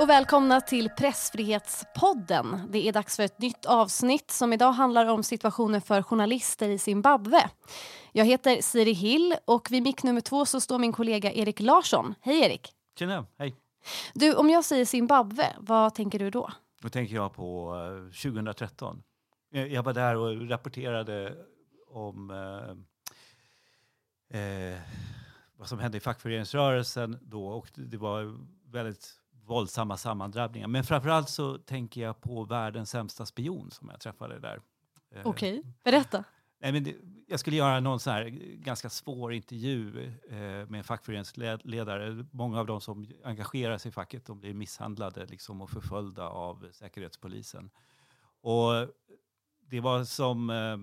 Och välkomna till Pressfrihetspodden. Det är dags för ett nytt avsnitt som idag handlar om situationen för journalister i Zimbabwe. Jag heter Siri Hill och vid mick nummer två så står min kollega Erik Larsson. Hej Erik! Tjena, hej! Du, om jag säger Zimbabwe, vad tänker du då? Då tänker jag på 2013. Eh, jag var där och rapporterade om eh, eh, vad som hände i fackföreningsrörelsen då och det var väldigt våldsamma sammandrabbningar. Men framförallt så tänker jag på världens sämsta spion som jag träffade där. Eh, Okej, okay. berätta. Nej, men det, jag skulle göra någon så här ganska svår intervju eh, med en fackföreningsledare. Många av de som engagerar sig i facket de blir misshandlade liksom, och förföljda av Säkerhetspolisen. Och det var som eh,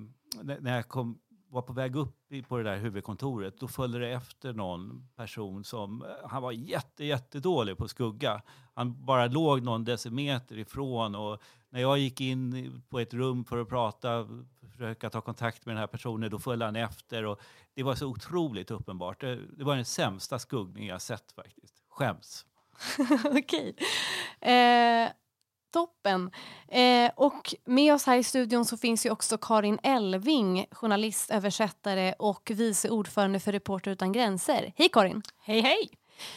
när jag kom var på väg upp på det där huvudkontoret, då följde det efter någon person som, eh, han var jätte, jättedålig på skugga. Han bara låg någon decimeter ifrån och när jag gick in på ett rum för att prata, försöka ta kontakt med den här personen, då följde han efter och det var så otroligt uppenbart. Det, det var den sämsta skuggning jag sett faktiskt. Skäms. Okej. Eh, Toppen. Eh, och med oss här i studion så finns ju också Karin Elving, journalist, översättare och vice ordförande för Reporter utan gränser. Hej Karin! Hej hej!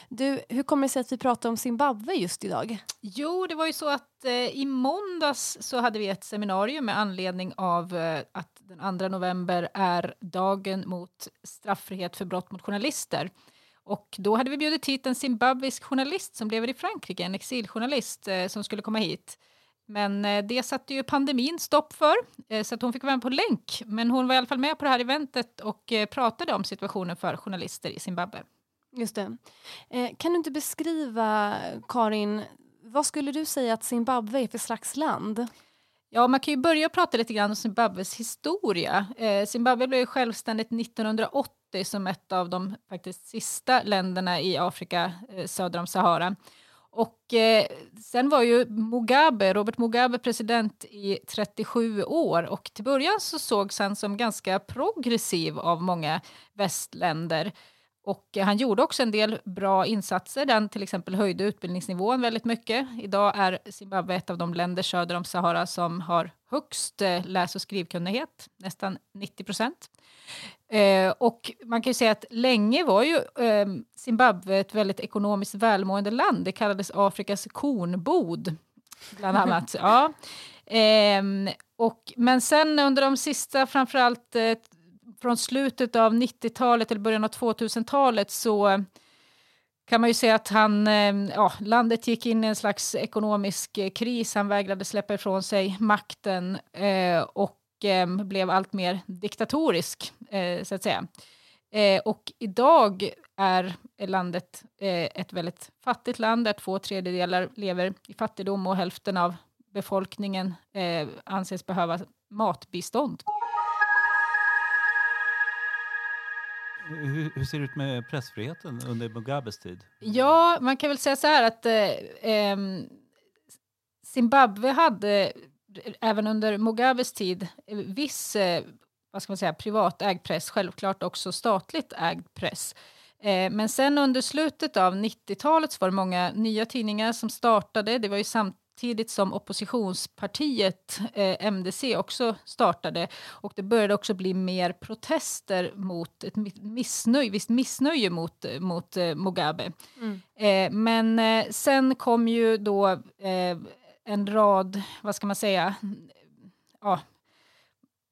Du, hur kommer det sig att vi pratar om Zimbabwe just idag? Jo, det var ju så att eh, i måndags så hade vi ett seminarium med anledning av eh, att den 2 november är dagen mot straffrihet för brott mot journalister. Och då hade vi bjudit hit en zimbabwisk journalist som lever i Frankrike, en exiljournalist eh, som skulle komma hit. Men eh, det satte ju pandemin stopp för, eh, så att hon fick vara med på länk. Men hon var i alla fall med på det här eventet och eh, pratade om situationen för journalister i Zimbabwe. Just det. Eh, kan du inte beskriva, Karin, vad skulle du säga att Zimbabwe är för slags land? Ja, man kan ju börja prata lite grann om Zimbabwes historia. Eh, Zimbabwe blev självständigt 1980 som ett av de faktiskt sista länderna i Afrika eh, söder om Sahara. Och eh, sen var ju Mugabe, Robert Mugabe president i 37 år och till början så sågs han som ganska progressiv av många västländer. Och han gjorde också en del bra insatser. Den till exempel höjde utbildningsnivån väldigt mycket. Idag är Zimbabwe ett av de länder söder om Sahara som har högst eh, läs och skrivkunnighet, nästan 90 procent. Eh, och man kan ju säga att länge var ju eh, Zimbabwe ett väldigt ekonomiskt välmående land. Det kallades Afrikas kornbod, bland annat. ja. Eh, och, men sen under de sista, framförallt eh, från slutet av 90-talet eller början av 2000-talet så kan man ju säga att han, eh, ja, landet gick in i en slags ekonomisk eh, kris. Han vägrade släppa ifrån sig makten eh, och eh, blev allt mer diktatorisk, eh, så att säga. Eh, och idag är landet eh, ett väldigt fattigt land där två tredjedelar lever i fattigdom och hälften av befolkningen eh, anses behöva matbistånd. Hur, hur, ser det ut med pressfriheten under Mugabes tid? Ja, man kan väl säga så här att eh, Zimbabwe hade även under Mugabes tid viss eh, vad ska man säga, privatägd press, självklart också statligt ägd press. Eh, men sen under slutet av 90-talet så var det många nya tidningar som startade. Det var ju samtidigt som oppositionspartiet eh, MDC också startade och det började också bli mer protester mot ett missnöje, visst missnöje mot, mot Mugabe. Mm. men sen kom ju då en rad, vad ska man säga, ja,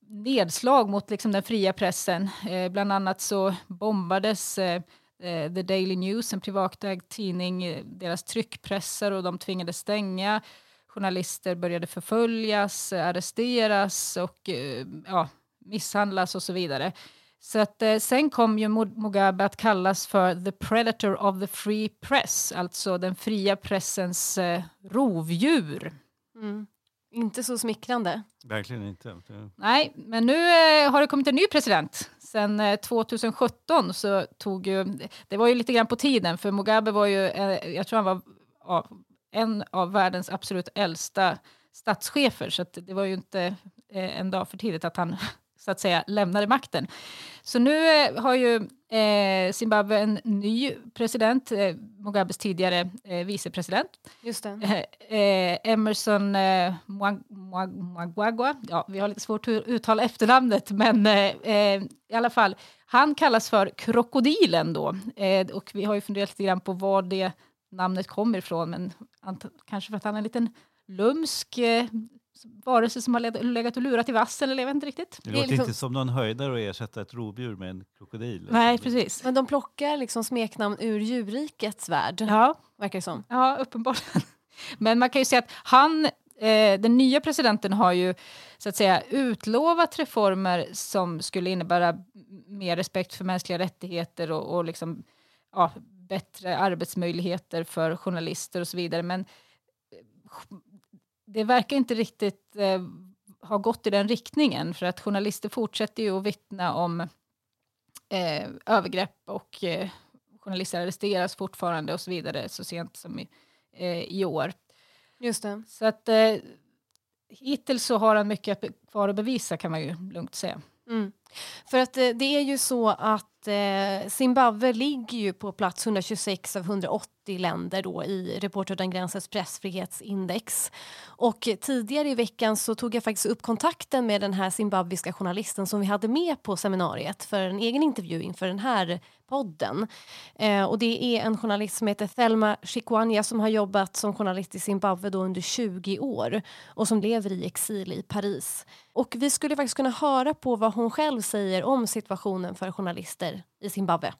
nedslag mot liksom den fria pressen. Eh, bland annat så bombades eh, eh The Daily News, en privatägd tidning, eh, deras tryckpressar och de tvingades stänga. Journalister började förföljas, arresteras och eh, ja, misshandlas och så vidare. Så att, eh, sen kom ju Mugabe att kallas för the predator of the free press, alltså den fria pressens eh, rovdjur. Mm. Inte så smickrande. Verkligen inte. Nej, men nu eh, har det kommit en ny president. Sen eh, 2017 så tog ju, det var ju lite grann på tiden, för Mugabe var ju, eh, jag tror han var ja, en av världens absolut äldsta statschefer, så det var ju inte eh, en dag för tidigt att han så att säga lämnade makten. Så nu eh, har ju eh, Zimbabwe en ny president, eh, Mugabes tidigare eh, vicepresident. Just. Eh, eh, Emerson eh, Mwagwagwa, ja, vi har lite svårt att uttala efternamnet, men i alla fall, han kallas för krokodilen då. och vi har ju funderat lite grann på var det namnet kommer ifrån, men kanske för att han är en liten lumsk varelse som har legat och lurat i vassen, eller jag vet inte riktigt. Det, låter liksom... inte som någon höjdare att ersätta ett rovdjur med en krokodil. Nej, precis. Men de plockar liksom smeknamn ur djurrikets värld, ja. verkar det som. Ja, uppenbarligen. Men man kan ju säga att han, eh, den nya presidenten har ju så att säga utlovat reformer som skulle innebära mer respekt för mänskliga rättigheter och, och liksom, ja, bättre arbetsmöjligheter för journalister och så vidare. Men det verkar inte riktigt eh, ha gått i den riktningen för att journalister fortsätter ju att vittna om eh, övergrepp och eh, journalister arresteras fortfarande och så vidare så sent som i, eh, i år. Just det. Så att eh, hittills så har han mycket kvar att bevisa kan man ju lugnt säga. Mm. För att eh, det är ju så att eh, Zimbabwe ligger ju på plats 126 av 180 länder då i Reporter utan gränsens pressfrihetsindex. Och tidigare i veckan så tog jag faktiskt upp kontakten med den här zimbabwiska journalisten som vi hade med på seminariet för en egen intervju inför den här podden. Eh, och det är en journalist som heter Thelma Chikwanya som har jobbat som journalist i Zimbabwe då under 20 år och som lever i exil i Paris. Och vi skulle faktiskt kunna höra på vad hon själv säger om situationen för journalister i Zimbabwe.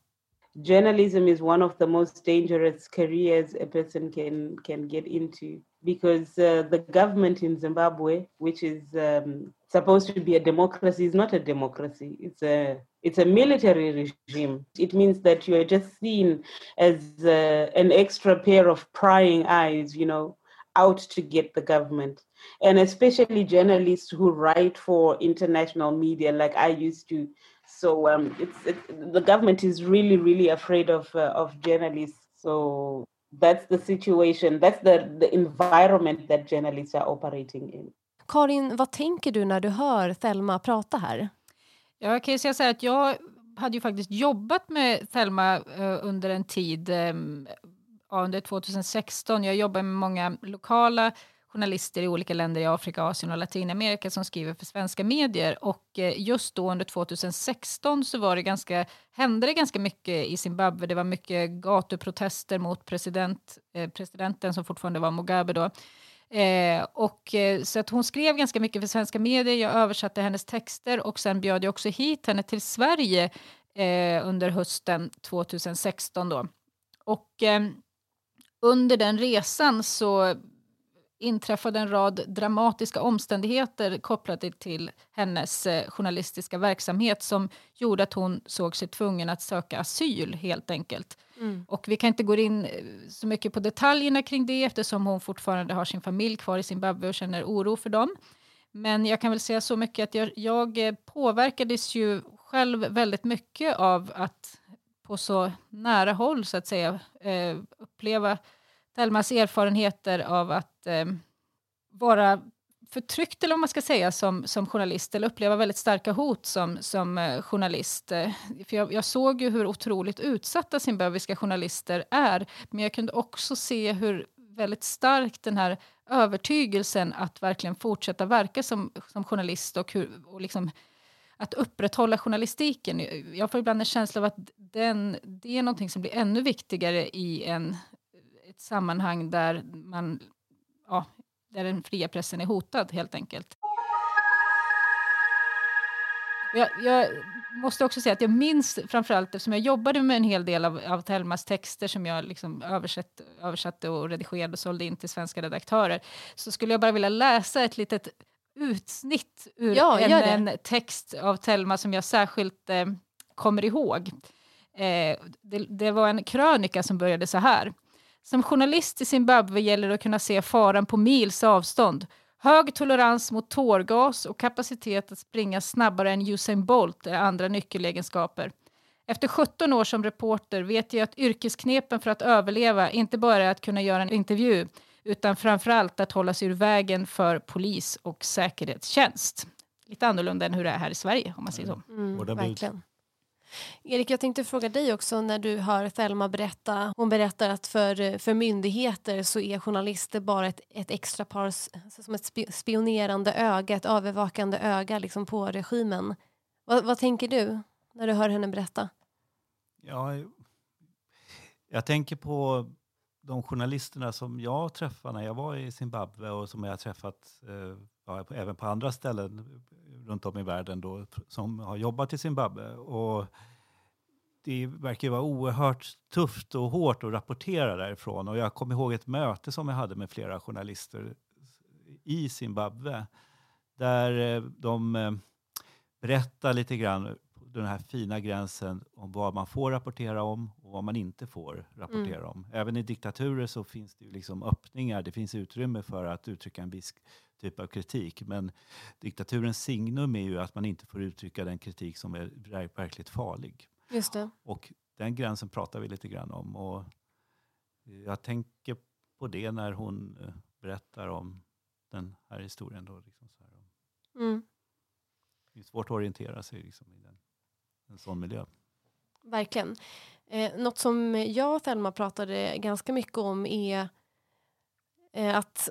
Journalism is one of the most dangerous careers a person can can get into because uh, the government in Zimbabwe, which is um, supposed to be a democracy, is not a democracy. It's a it's a military regime. It means that you are just seen as uh, an extra pair of prying eyes, you know, out to get the government. And especially journalists who write for international media, like I used to. So um, it's it, the government is really, really afraid of uh, of journalists. So that's the situation. That's the the environment that journalists are operating in. Karin, vad tänker du när du hör Thelma prata här? Jag kan ju säga så här att jag hade ju faktiskt jobbat med Thelma eh, under en tid, ehm, under 2016. Jag jobbar med många lokala journalister i olika länder i Afrika, Asien och Latinamerika som skriver för svenska medier. Och eh, just då under 2016 så var det ganska, hände det ganska mycket i Zimbabwe. Det var mycket gatuprotester mot president, eh, presidenten som fortfarande var Mugabe då. Eh, och, eh, så att hon skrev ganska mycket för svenska medier, jag översatte hennes texter och sen bjöd jag också hit henne till Sverige eh, under hösten 2016. Då. Och eh, under den resan så inträffade en rad dramatiska omständigheter kopplade till hennes eh, journalistiska verksamhet som gjorde att hon såg sig tvungen att söka asyl helt enkelt. Mm. Och vi kan inte gå in eh, så mycket på detaljerna kring det eftersom hon fortfarande har sin familj kvar i Zimbabwe och känner oro för dem. Men jag kan väl säga så mycket att jag, jag eh, påverkades ju själv väldigt mycket av att på så nära håll så att säga uppleva Selmas erfarenheter av att eh, vara förtryckt, eller vad man ska säga, som, som journalist, eller uppleva väldigt starka hot som, som eh, journalist. Eh, för jag, jag, såg ju hur otroligt utsatta zimbabwiska journalister är, men jag kunde också se hur väldigt stark den här övertygelsen att verkligen fortsätta verka som, som journalist och, hur, och liksom att upprätthålla journalistiken. Jag får ibland en känsla av att den, det är någonting som blir ännu viktigare i en, ett sammanhang där man ja, där den fria pressen är hotad helt enkelt. Jag, jag, måste också säga att jag minns framförallt eftersom jag jobbade med en hel del av, av Telmas texter som jag liksom översatt, översatte och redigerade och sålde in till svenska redaktörer så skulle jag bara vilja läsa ett litet utsnitt ur ja, en, en, text av Telma som jag särskilt eh, kommer ihåg. Eh, det, det var en krönika som började så här. Som journalist i Zimbabwe gäller det att kunna se faran på mils avstånd. Hög tolerans mot tårgas och kapacitet att springa snabbare än Usain Bolt är andra nyckelegenskaper. Efter 17 år som reporter vet jag att yrkesknepen för att överleva inte bara är att kunna göra en intervju utan framförallt att hålla sig ur vägen för polis och säkerhetstjänst. lite annorlunda än hur det är här i Sverige om man säger så. Mm, verkligen. Erik, jag tänkte fråga dig också när du hör Thelma berätta. Hon berättar att för, för myndigheter så är journalister bara ett, ett extra par, alltså som ett spionerande öga, ett övervakande öga liksom på regimen. Vad, vad tänker du när du hör henne berätta? Ja, jag tänker på de journalisterna som jag träffade när jag var i Zimbabwe och som jag har träffat eh, även på andra ställen runt om i världen då, som har jobbat i Zimbabwe. Och det verkar vara oerhört tufft och hårt att rapportera därifrån. Och jag kommer ihåg ett möte som jag hade med flera journalister i Zimbabwe där eh, de eh, berättade lite grann den här fina gränsen om vad man får rapportera om och vad man inte får rapportera mm. om. Även i diktaturer så finns det ju liksom öppningar, det finns utrymme för att uttrycka en viss typ av kritik. Men diktaturens signum är ju att man inte får uttrycka den kritik som är verkligt farlig. Just det. Och den gränsen pratar vi lite grann om. Och jag tänker på det när hon eh, berättar om den här historien. Då, liksom så här. Mm. Det är svårt att orientera sig liksom i den, en sån miljö. Verkligen. Eh, något som jag och Thelma pratade ganska mycket om är eh, att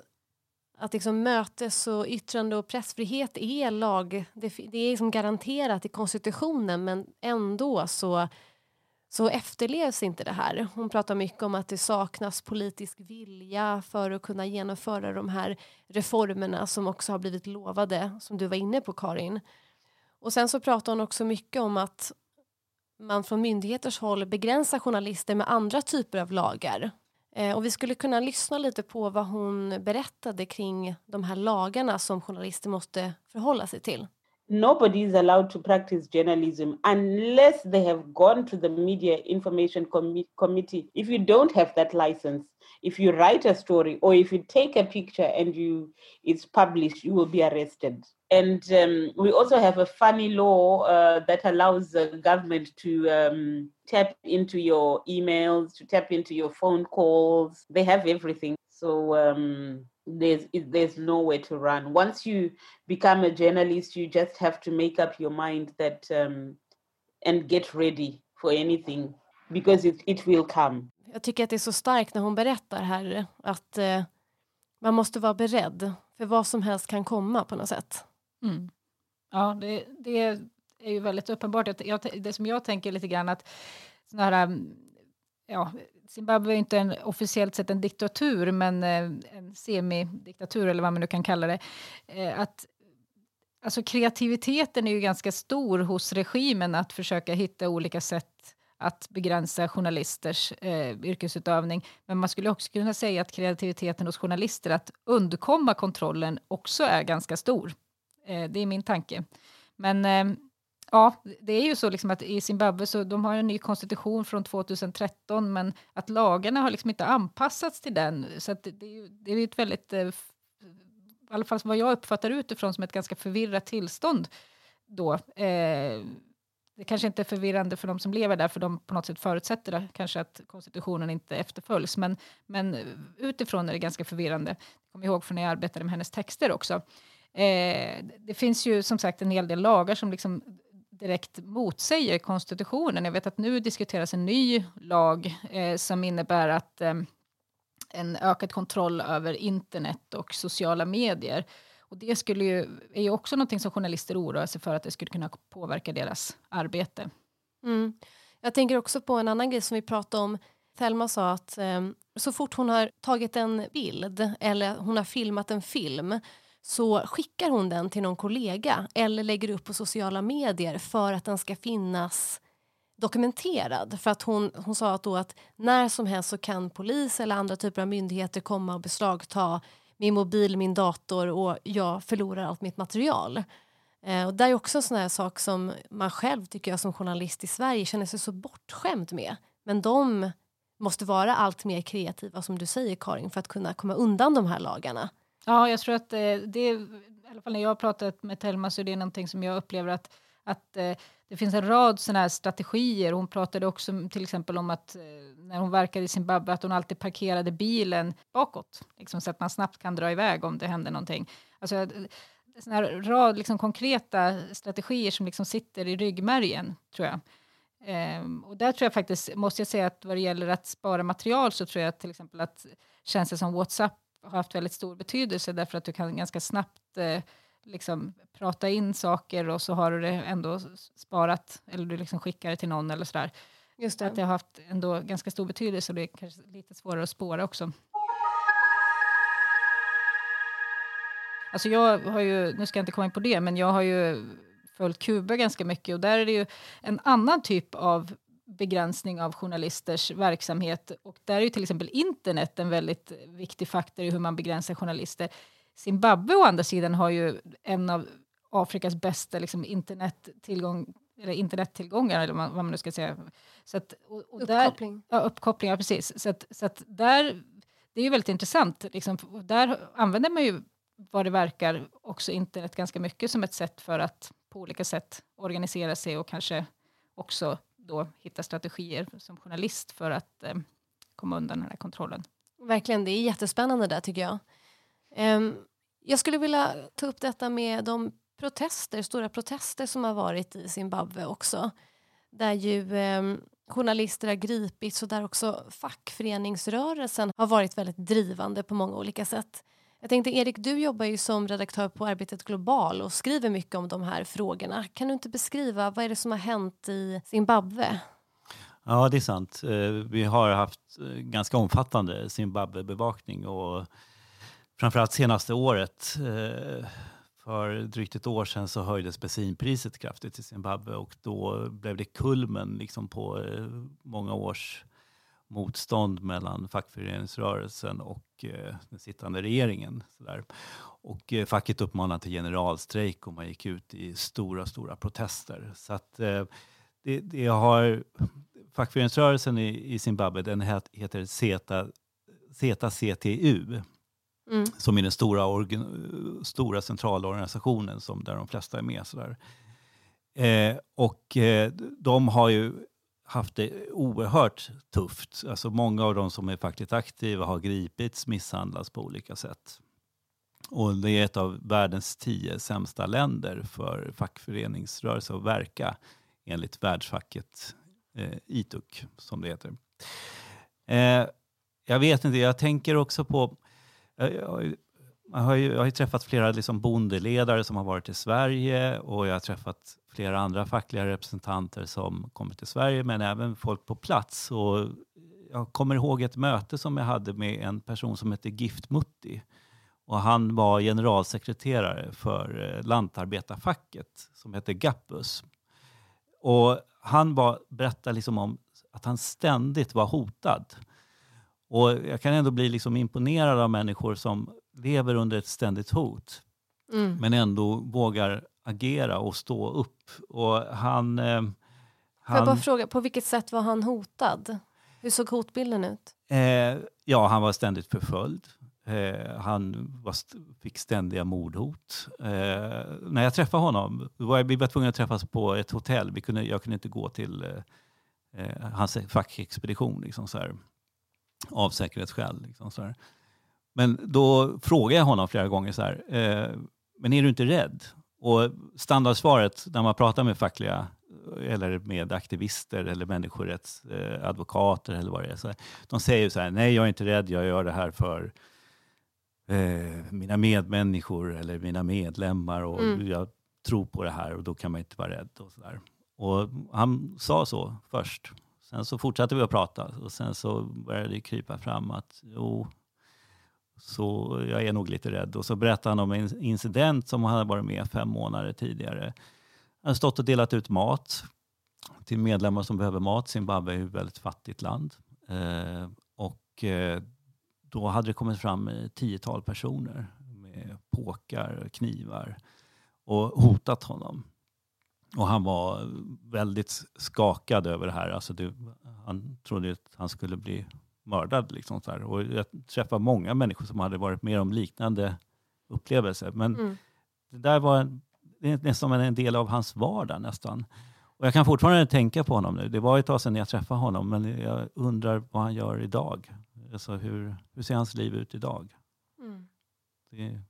att liksom mötes och yttrande och pressfrihet är lag, det, det är liksom garanterat i konstitutionen men ändå så, så efterlevs inte det här. Hon pratar mycket om att det saknas politisk vilja för att kunna genomföra de här reformerna som också har blivit lovade, som du var inne på Karin. Och sen så pratar hon också mycket om att man från myndigheters håll begränsar journalister med andra typer av lagar Eh, och vi skulle kunna lyssna lite på vad hon berättade kring de här lagarna som journalister måste förhålla sig till. Nobody is allowed to practice journalism unless they have gone to the Media Information Com Committee. If you don't have that license, if you write a story or if you take a picture and you it's published, you will be arrested. And um, we also have a funny law uh, that allows the government to um, tap into your emails, to tap into your phone calls. They have everything. So um, there's there's nowhere to run. Once you become a journalist, you just have to make up your mind that um, and get ready for anything because it, it will come. Jag tycker att det är så starkt när hon berättar här att eh, man måste vara beredd för vad som helst kan komma på något sätt. Mm. Ja, det, det, är ju väldigt uppenbart. Att jag, det som jag tänker lite grann att såna här, mm, ja, Zimbabwe är inte en, officiellt sett en diktatur, men eh, en semidiktatur eller vad man nu kan kalla det. Eh, att, alltså kreativiteten är ju ganska stor hos regimen att försöka hitta olika sätt att begränsa journalisters eh, yrkesutövning. Men man skulle också kunna säga att kreativiteten hos journalister att undkomma kontrollen också är ganska stor. Eh, det är min tanke. Men eh, ja, det är ju så liksom att i Zimbabwe så de har en ny konstitution från 2013 men att lagarna har liksom inte anpassats till den. Så det, det, är ju, det är ett väldigt, eh, i alla fall vad jag uppfattar utifrån som ett ganska förvirrat tillstånd då. Eh, det kanske inte är förvirrande för de som lever där, för de på något sätt förutsätter det, kanske att konstitutionen inte efterföljs. Men, men utifrån är det ganska förvirrande. Jag kommer ihåg från när jag arbetade med hennes texter också. Eh, det finns ju som sagt en hel del lagar som liksom direkt motsäger konstitutionen. Jag vet att nu diskuteras en ny lag eh, som innebär att eh, en ökad kontroll över internet och sociala medier. Och det skulle ju, är ju också någonting som journalister oroar sig för att det skulle kunna påverka deras arbete. Mm. Jag tänker också på en annan grej som vi pratade om. Thelma sa att eh, så fort hon har tagit en bild eller hon har filmat en film så skickar hon den till någon kollega eller lägger upp på sociala medier för att den ska finnas dokumenterad. För att hon, hon sa att, då att när som helst så kan polis eller andra typer av myndigheter komma och beslagta min mobil, min dator och jag förlorar allt mitt material. Eh, och det är också en sån här sak som man själv tycker jag som journalist i Sverige känner sig så bortskämd med. Men de måste vara allt mer kreativa som du säger Karin för att kunna komma undan de här lagarna. Ja, jag tror att eh, det, i alla fall när jag har pratat med Telma så är det någonting som jag upplever att, att eh, det finns en rad sådana här strategier. Hon pratade också till exempel om att eh, när hon verkade i Zimbabwe att hon alltid parkerade bilen bakåt, liksom, så att man snabbt kan dra iväg om det händer någonting. Alltså, sån här rad liksom, konkreta strategier som liksom sitter i ryggmärgen, tror jag. Um, och där tror jag faktiskt, måste jag säga att vad det gäller att spara material så tror jag till exempel att tjänster som WhatsApp haft väldigt stor betydelse därför att du kan ganska snabbt eh, liksom prata in saker och så har du det ändå sparat eller du liksom skickar det till någon eller sådär. Just det. Att det har haft ändå ganska stor betydelse och det är kanske lite svårare att spåra också. Alltså jag har ju, nu ska jag inte komma in på det, men jag har ju följt Kuba ganska mycket och där är det ju en annan typ av begränsning av journalisters verksamhet och där är ju till exempel internet en väldigt viktig faktor i hur man begränsar journalister. Zimbabwe å andra sidan har ju en av Afrikas bästa liksom, internettillgång eller internettillgångar, eller vad man nu ska säga. Så att, och, och Uppkoppling. Där, ja, uppkopplingar, precis. Så, att, så att där, det är ju väldigt intressant. Liksom, där använder man ju vad det verkar också internet ganska mycket som ett sätt för att på olika sätt organisera sig och kanske också då hitta strategier som journalist för att eh, komma undan den här kontrollen. Verkligen, det är jättespännande där tycker jag. Um, jag skulle vilja ta upp detta med de protester, stora protester som har varit i Zimbabwe också. Där ju um, journalister har gripits och där också fackföreningsrörelsen har varit väldigt drivande på många olika sätt. Jag tänkte Erik, du jobbar ju som redaktör på Arbetet Global och skriver mycket om de här frågorna. Kan du inte beskriva vad är det som har hänt i Zimbabwe? Ja, det är sant. Eh, vi har haft eh, ganska omfattande Zimbabwe-bevakning och framförallt senaste året eh, för drygt ett år sedan så höjdes bensinpriset kraftigt i Zimbabwe och då blev det kulmen liksom på många års motstånd mellan fackföreningsrörelsen och eh, den sittande regeringen. Sådär. Och eh, facket uppmanade till generalstrejk och man gick ut i stora, stora protester. Så att eh, det, det har, fackföreningsrörelsen i, i Zimbabwe den heter CETA, CETA-CTU. Mm. som är den stora, organ, stora centralorganisationen som, där de flesta är med. Sådär. Eh, och eh, de har ju haft det oerhört tufft. Alltså många av de som är fackligt aktiva har gripits, misshandlats på olika sätt. Och det är ett av världens tio sämsta länder för fackföreningsrörelse att verka enligt världsfacket eh, ITUC, som det heter. Eh, jag vet inte, jag tänker också på... Jag, jag, jag har ju, jag har ju träffat flera liksom bondeledare som har varit i Sverige och jag har träffat flera andra fackliga representanter som kommer till Sverige, men även folk på plats. Och jag kommer ihåg ett möte som jag hade med en person som hette Gift Mutti. Och han var generalsekreterare för eh, lantarbetarfacket som hette Gappus. Och han var, berättade liksom om att han ständigt var hotad. Och jag kan ändå bli liksom imponerad av människor som lever under ett ständigt hot. Mm. Men ändå vågar agera och stå upp. Och han, eh, han... Får jag bara fråga, på vilket sätt var han hotad? Hur såg hotbilden ut? Eh, ja, han var ständigt förföljd. Eh, han st fick ständiga mordhot. Eh, när jag träffade honom, var jag, vi var tvungna att träffas på ett hotell. Vi kunde, jag kunde inte gå till eh, eh, hans fackexpedition liksom så här, av säkerhetsskäl. Liksom så här. Men då frågade jag honom flera gånger så här, eh, men är du inte rädd? Och standardsvaret när man pratar med fackliga eller med aktivister eller människorättsadvokater eller vad det är. Så de säger så här, nej jag är inte rädd, jag gör det här för eh, mina medmänniskor eller mina medlemmar och mm. jag tror på det här och då kan man inte vara rädd. Och, så där. och Han sa så först. Sen så fortsatte vi att prata och sen så började det krypa fram att jo, så jag är nog lite rädd. Och så berättade han om en incident som han hade varit med fem månader tidigare. Han hade stått och delat ut mat till medlemmar som behöver mat. Zimbabwe är ett väldigt fattigt land. Eh, och eh, då hade det kommit fram ett tiotal personer med påkar och knivar och hotat honom. Och han var väldigt skakad över det här. Alltså det, han trodde att han skulle bli mördad. Liksom så här. Och jag träffade många människor som hade varit med om liknande upplevelser. Men mm. det där var en, nästan en del av hans vardag nästan. Och jag kan fortfarande tänka på honom nu. Det var ett tag sedan jag träffade honom, men jag undrar vad han gör idag. Alltså hur, hur ser hans liv ut idag? Mm. Det,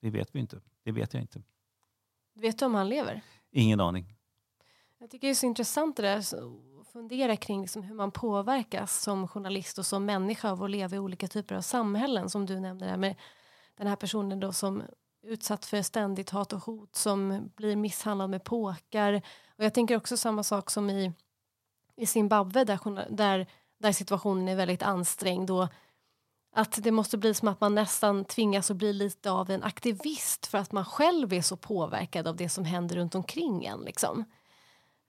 det vet vi inte. Det vet jag inte. Vet du om han lever? Ingen aning. Jag tycker det är så intressant det där fundera kring liksom hur man påverkas som journalist och som människa av att leva i olika typer av samhällen som du nämnde där med den här personen då som utsatt för ständigt hat och hot som blir misshandlad med påkar. Och jag tänker också samma sak som i, i Zimbabwe där, där, där situationen är väldigt ansträngd och att det måste bli som att man nästan tvingas att bli lite av en aktivist för att man själv är så påverkad av det som händer runt omkring en. Liksom.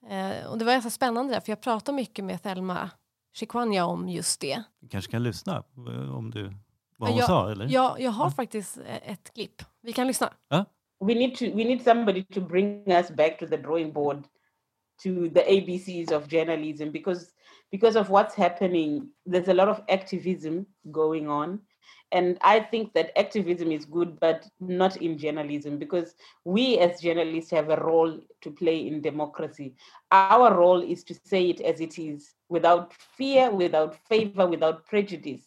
Eh, och det var ganska spännande där, för jag pratade mycket med Thelma Chikwanya om just det. Du kanske kan lyssna eh, om du, vad hon jag, sa? Eller? Ja, jag har ja. faktiskt eh, ett klipp. Vi kan lyssna. Ja? We, need to, we need somebody to bring us back to the drawing board to the ABCs of journalism because because of what's happening there's a lot of activism going on and I think that activism is good, but not in journalism, because we as journalists have a role to play in democracy. Our role is to say it as it is, without fear, without favor, without prejudice.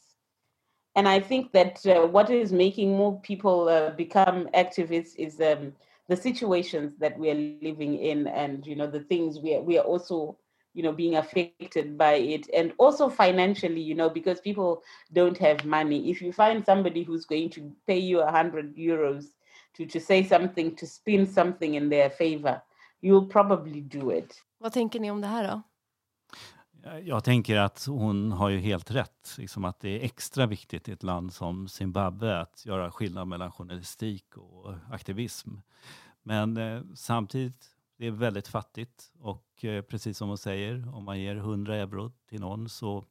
And I think that uh, what is making more people uh, become activists is um, the situations that we are living in, and you know the things we are, we are also you know being affected by it. And also financially you know because people don't have money. If you find somebody who's going to pay you a hundred euros to, to say something to spin something in their favor you'll probably do it. Vad tänker ni om det här då? Jag tänker att hon har ju helt rätt, liksom att det är extra viktigt i ett land som Zimbabwe att göra skillnad mellan journalistik och aktivism. Men eh, samtidigt det är väldigt fattigt och eh, precis som hon säger, om man ger 100 euro till någon så,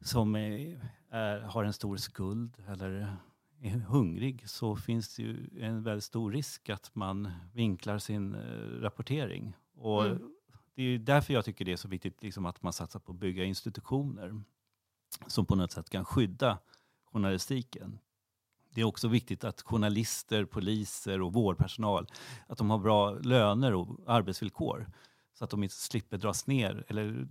som är, har en stor skuld eller är hungrig så finns det ju en väldigt stor risk att man vinklar sin eh, rapportering. Och mm. Det är därför jag tycker det är så viktigt liksom, att man satsar på att bygga institutioner som på något sätt kan skydda journalistiken det är också viktigt att journalister, poliser och vårdpersonal att de har bra löner och arbetsvillkor så att de inte slipper dras ner eller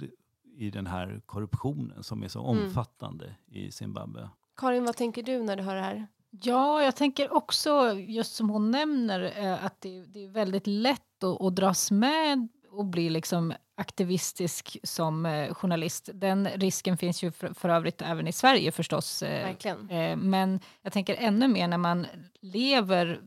i den här korruptionen som är så mm. omfattande i Zimbabwe. Karin, vad tänker du när du hör det här? Ja, jag tänker också, just som hon nämner, eh, att det, det är väldigt lätt att, att dras med och bli liksom aktivistisk som eh, journalist. Den risken finns ju för, för övrigt även i Sverige förstås. Eh, eh, men jag tänker ännu mer när man lever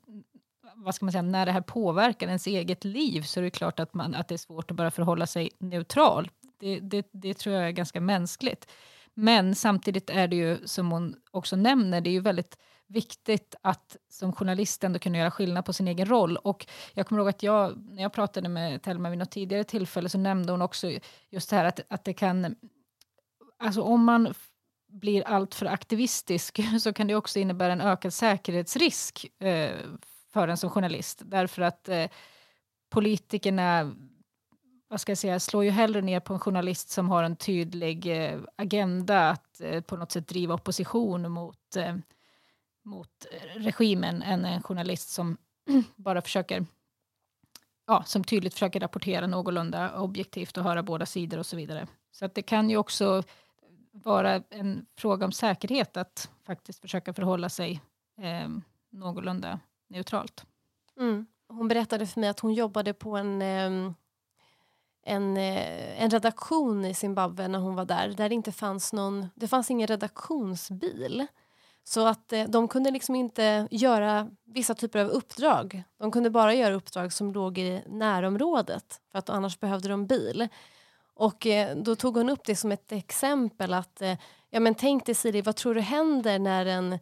vad ska man säga, när det här påverkar ens eget liv så är det klart att, man, att det är svårt att bara förhålla sig neutral. Det, det, det tror jag är ganska mänskligt. Men samtidigt är det ju, som hon också nämner, det är ju väldigt viktigt att som journalist ändå kunna göra skillnad på sin egen roll. Och jag kommer ihåg att jag, när jag pratade med Telma vid något tidigare tillfälle så nämnde hon också just det här att, att det kan... Alltså om man blir alltför aktivistisk så kan det också innebära en ökad säkerhetsrisk eh, för en som journalist. Därför att eh, politikerna vad ska jag säga, slår ju hellre ner på en journalist som har en tydlig eh, agenda att eh, på något sätt driva opposition mot eh, mot eh, regimen än en journalist som bara försöker ja, som tydligt försöker rapportera någorlunda objektivt och höra båda sidor och så vidare. Så att det kan ju också vara en fråga om säkerhet att faktiskt försöka förhålla sig eh, någorlunda neutralt. Mm. Hon berättade för mig att hon jobbade på en, eh, en, eh, en redaktion i Zimbabwe när hon var där, där det inte fanns någon, det fanns ingen redaktionsbil. Så att eh, de kunde liksom inte göra vissa typer av uppdrag. De kunde bara göra uppdrag som låg i närområdet för att annars behövde de bil. Och eh, då tog hon upp det som ett exempel att eh, ja men tänk dig Siri, vad tror du händer när en,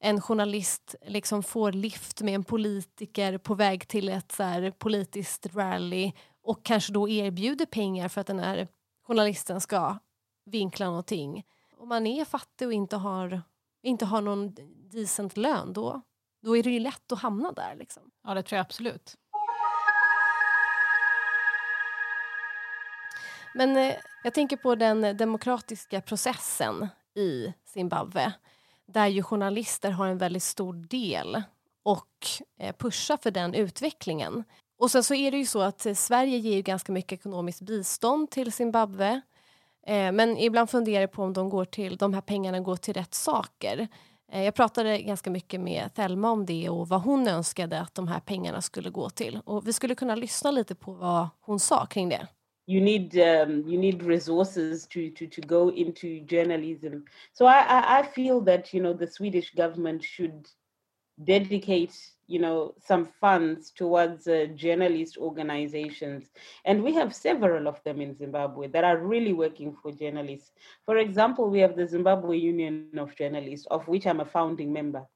en journalist liksom får lift med en politiker på väg till ett så här, politiskt rally och kanske då erbjuder pengar för att den här journalisten ska vinkla någonting. Om man är fattig och inte har inte har någon decent lön, då, då är det ju lätt att hamna där. Liksom. Ja, det tror jag absolut. Men eh, jag tänker på den demokratiska processen i Zimbabwe där ju journalister har en väldigt stor del och eh, pushar för den utvecklingen. Och sen så är det ju så att Sverige ger ju ganska mycket ekonomiskt bistånd till Zimbabwe Eh, men ibland funderar jag på om de, går till, de här pengarna går till rätt saker. Eh, jag pratade ganska mycket med Thelma om det och vad hon önskade att de här pengarna skulle gå till. Och vi skulle kunna lyssna lite på vad hon sa kring det. you need um, you need resources to, to to go into journalism. So I, I, I feel that you know the Swedish government should dedicate you know some funds towards uh, journalist organizations. And we have several of them in zimbabwe that are really working for journalists. For example we have the zimbabwe union of journalists of which i'm a founding member.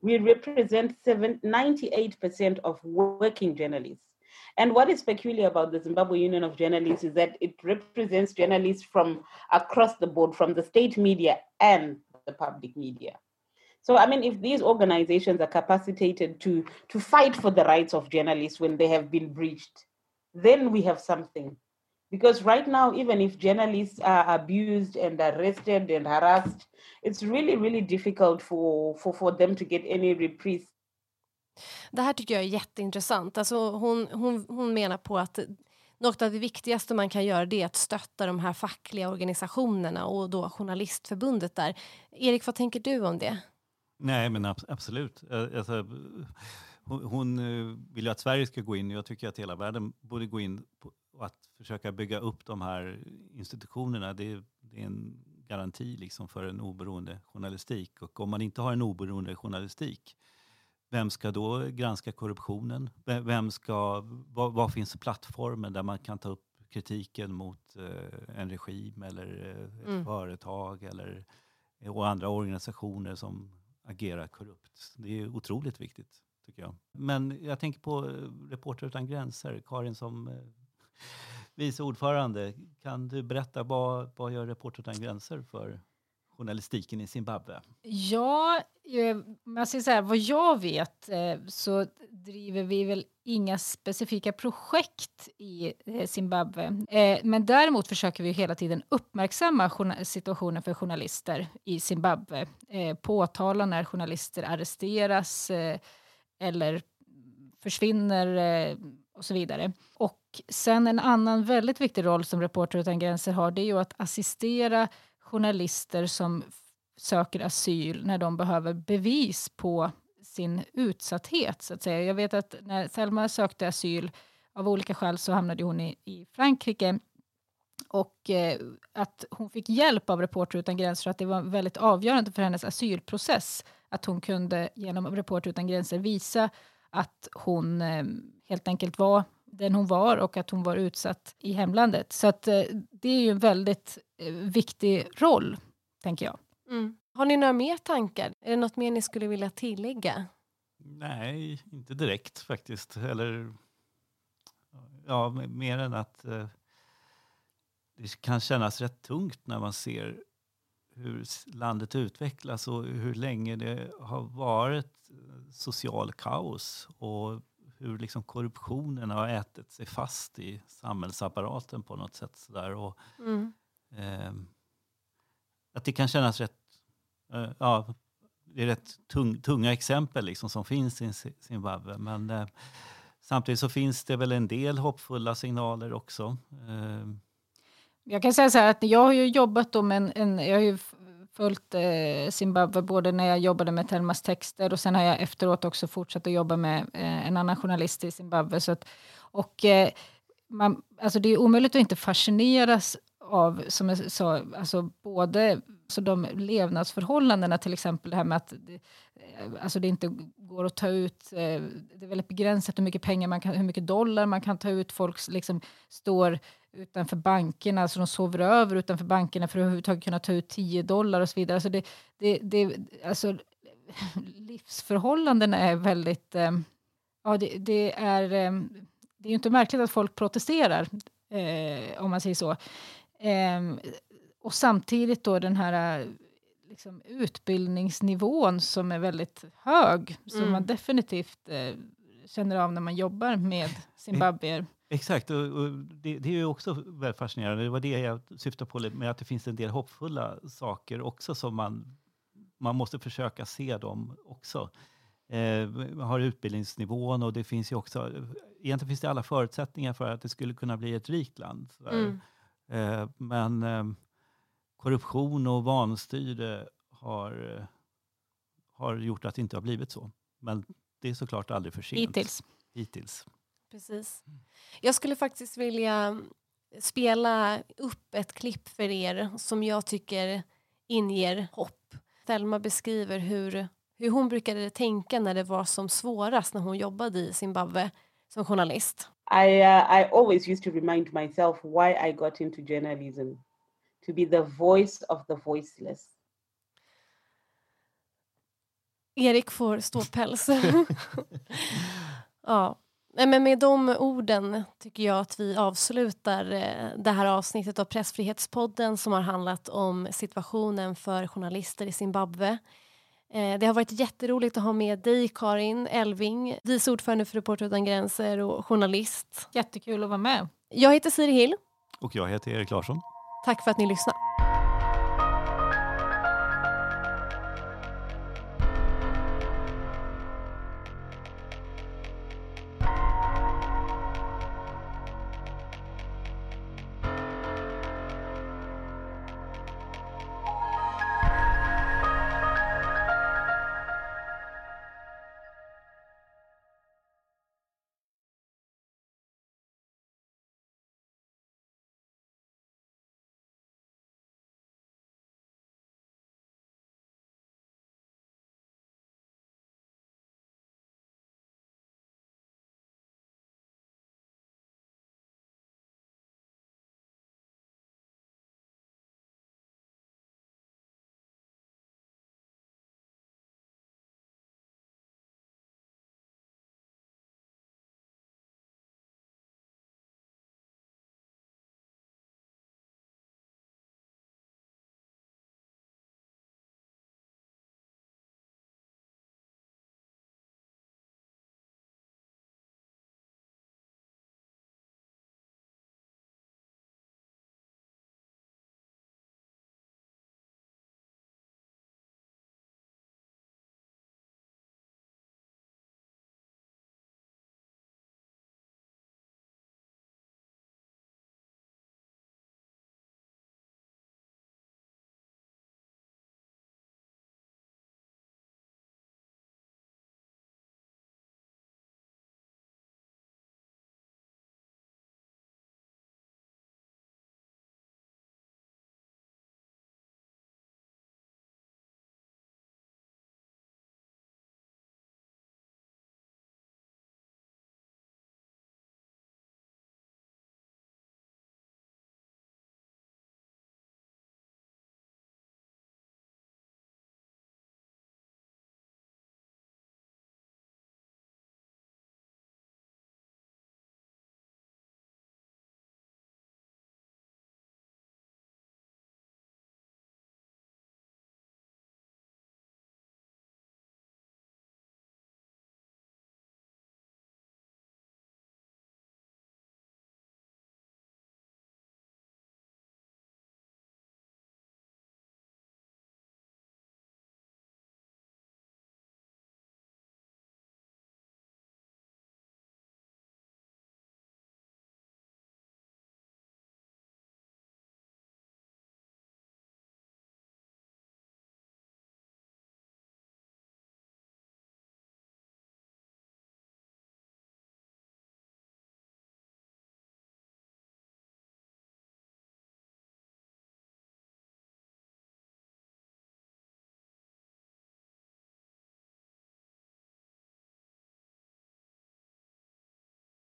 We represent 7, 98% of working journalists. And what is peculiar about the Zimbabwe Union of Journalists is that it represents journalists from across the board, from the state media and the public media. So, I mean, if these organizations are capacitated to, to fight for the rights of journalists when they have been breached, then we have something. Because right now, even if journalists are abused and arrested and harassed, it's really, really difficult for, for, for them to get any reprise Det här tycker jag är jätteintressant. Alltså hon, hon, hon menar på att något av det viktigaste man kan göra det är att stötta de här fackliga organisationerna och då Journalistförbundet där. Erik, vad tänker du om det? Nej, men absolut. Alltså, hon eh, vill ju att Sverige ska gå in. Jag tycker att hela världen borde gå in och att försöka bygga upp de här institutionerna. Det är, det är en garanti liksom för en oberoende journalistik. Och om man inte har en oberoende journalistik vem ska då granska korruptionen? Vem ska, vad, vad finns plattformen där man kan ta upp kritiken mot eh, en regim eller eh, ett mm. företag eller, eh, och andra organisationer som agera korrupt? Det är otroligt viktigt, tycker jag. Men jag tänker på eh, Reporter utan gränser, Karin som eh, vice ordförande. Kan du berätta vad, vad gör Reporter utan gränser för journalistiken i Zimbabwe? Ja, eh, jag säger så här, vad jag vet eh, så driver vi väl inga specifika projekt i eh, Zimbabwe. Men däremot försöker vi hela tiden uppmärksamma situationen för journalister i Zimbabwe. Påtala när journalister arresteras eller försvinner och så vidare. Och sen en annan väldigt viktig roll som Reporter utan gränser har det är ju att assistera journalister som söker asyl när de behöver bevis på sin utsatthet. Så att säga. Jag vet att när Selma sökte asyl av olika skäl så hamnade hon i, i Frankrike och eh, att hon fick hjälp av Reporter utan gränser, att det var väldigt avgörande för hennes asylprocess att hon kunde genom Reporter utan gränser visa att hon eh, helt enkelt var den hon var och att hon var utsatt i hemlandet. Så att, eh, det är ju en väldigt eh, viktig roll, tänker jag. Mm. Har ni några mer tankar? Är det något mer ni skulle vilja tillägga? Nej, inte direkt faktiskt. Eller, ja, mer än att eh, det kan kännas rätt tungt när man ser hur landet utvecklas och hur länge det har varit social kaos och hur liksom korruptionen har ätit sig fast i samhällsapparaten på något sätt. Sådär. Och, mm. eh, att det kan kännas rätt... Eh, ja, det är rätt tung, tunga exempel liksom som finns i Zimbabwe. Men eh, samtidigt så finns det väl en del hoppfulla signaler också. Eh, jag kan säga så här att jag har ju jobbat med en, en jag har följt eh, Zimbabwe både när jag jobbade med Telmas texter och sen har jag efteråt också fortsatt att jobba med eh, en annan journalist i Zimbabwe. Så att, och eh, man, alltså det är omöjligt att inte fascineras av, som jag sa, alltså både så de levnadsförhållandena, till exempel det här med att det, eh, alltså det inte går att ta ut, eh, det är väldigt begränsat hur mycket pengar man kan, hur mycket dollar man kan ta ut. Folk liksom står utanför bankerna, alltså de sover över utanför bankerna för att överhuvudtaget kunna ta ut 10 dollar och så vidare. Alltså det, det, det, alltså, livsförhållandena är väldigt... Eh, ja, det, det, är, eh, det är inte märkligt att folk protesterar, eh, om man säger så. Ehm, och samtidigt då den här liksom, utbildningsnivån som är väldigt hög, som mm. man definitivt eh, känner av när man jobbar med zimbabwier. Exakt, och, och det, det, är ju också väldigt fascinerande. Det var det jag syftade på med att det finns en del hoppfulla saker också som man, man måste försöka se dem också. Eh, man har utbildningsnivån och det finns ju också, egentligen finns det alla förutsättningar för att det skulle kunna bli ett rikt land. Mm. Eh, men eh, korruption och vanstyre har, har gjort att det inte har blivit så. Men det är såklart aldrig för sent. Hittills. Hittills. Precis. Jag skulle faktiskt vilja spela upp ett klipp för er som jag tycker inger hopp. Thelma beskriver hur, hur hon brukade tänka när det var som svårast när hon jobbade i Zimbabwe som journalist. I uh, I always used to remind myself why I got into journalism, to be the voice of the voiceless. Erik får ståpäls. ja. Men med de orden tycker jag att vi avslutar eh, det här avsnittet av Pressfrihetspodden som har handlat om situationen för journalister i Zimbabwe. Eh, det har varit jätteroligt att ha med dig, Karin Elving, vice ordförande för Reporter utan gränser och journalist. Jättekul att vara med. Jag heter Siri Hill. Och jag heter Erik Larsson. Tack för att ni lyssnade.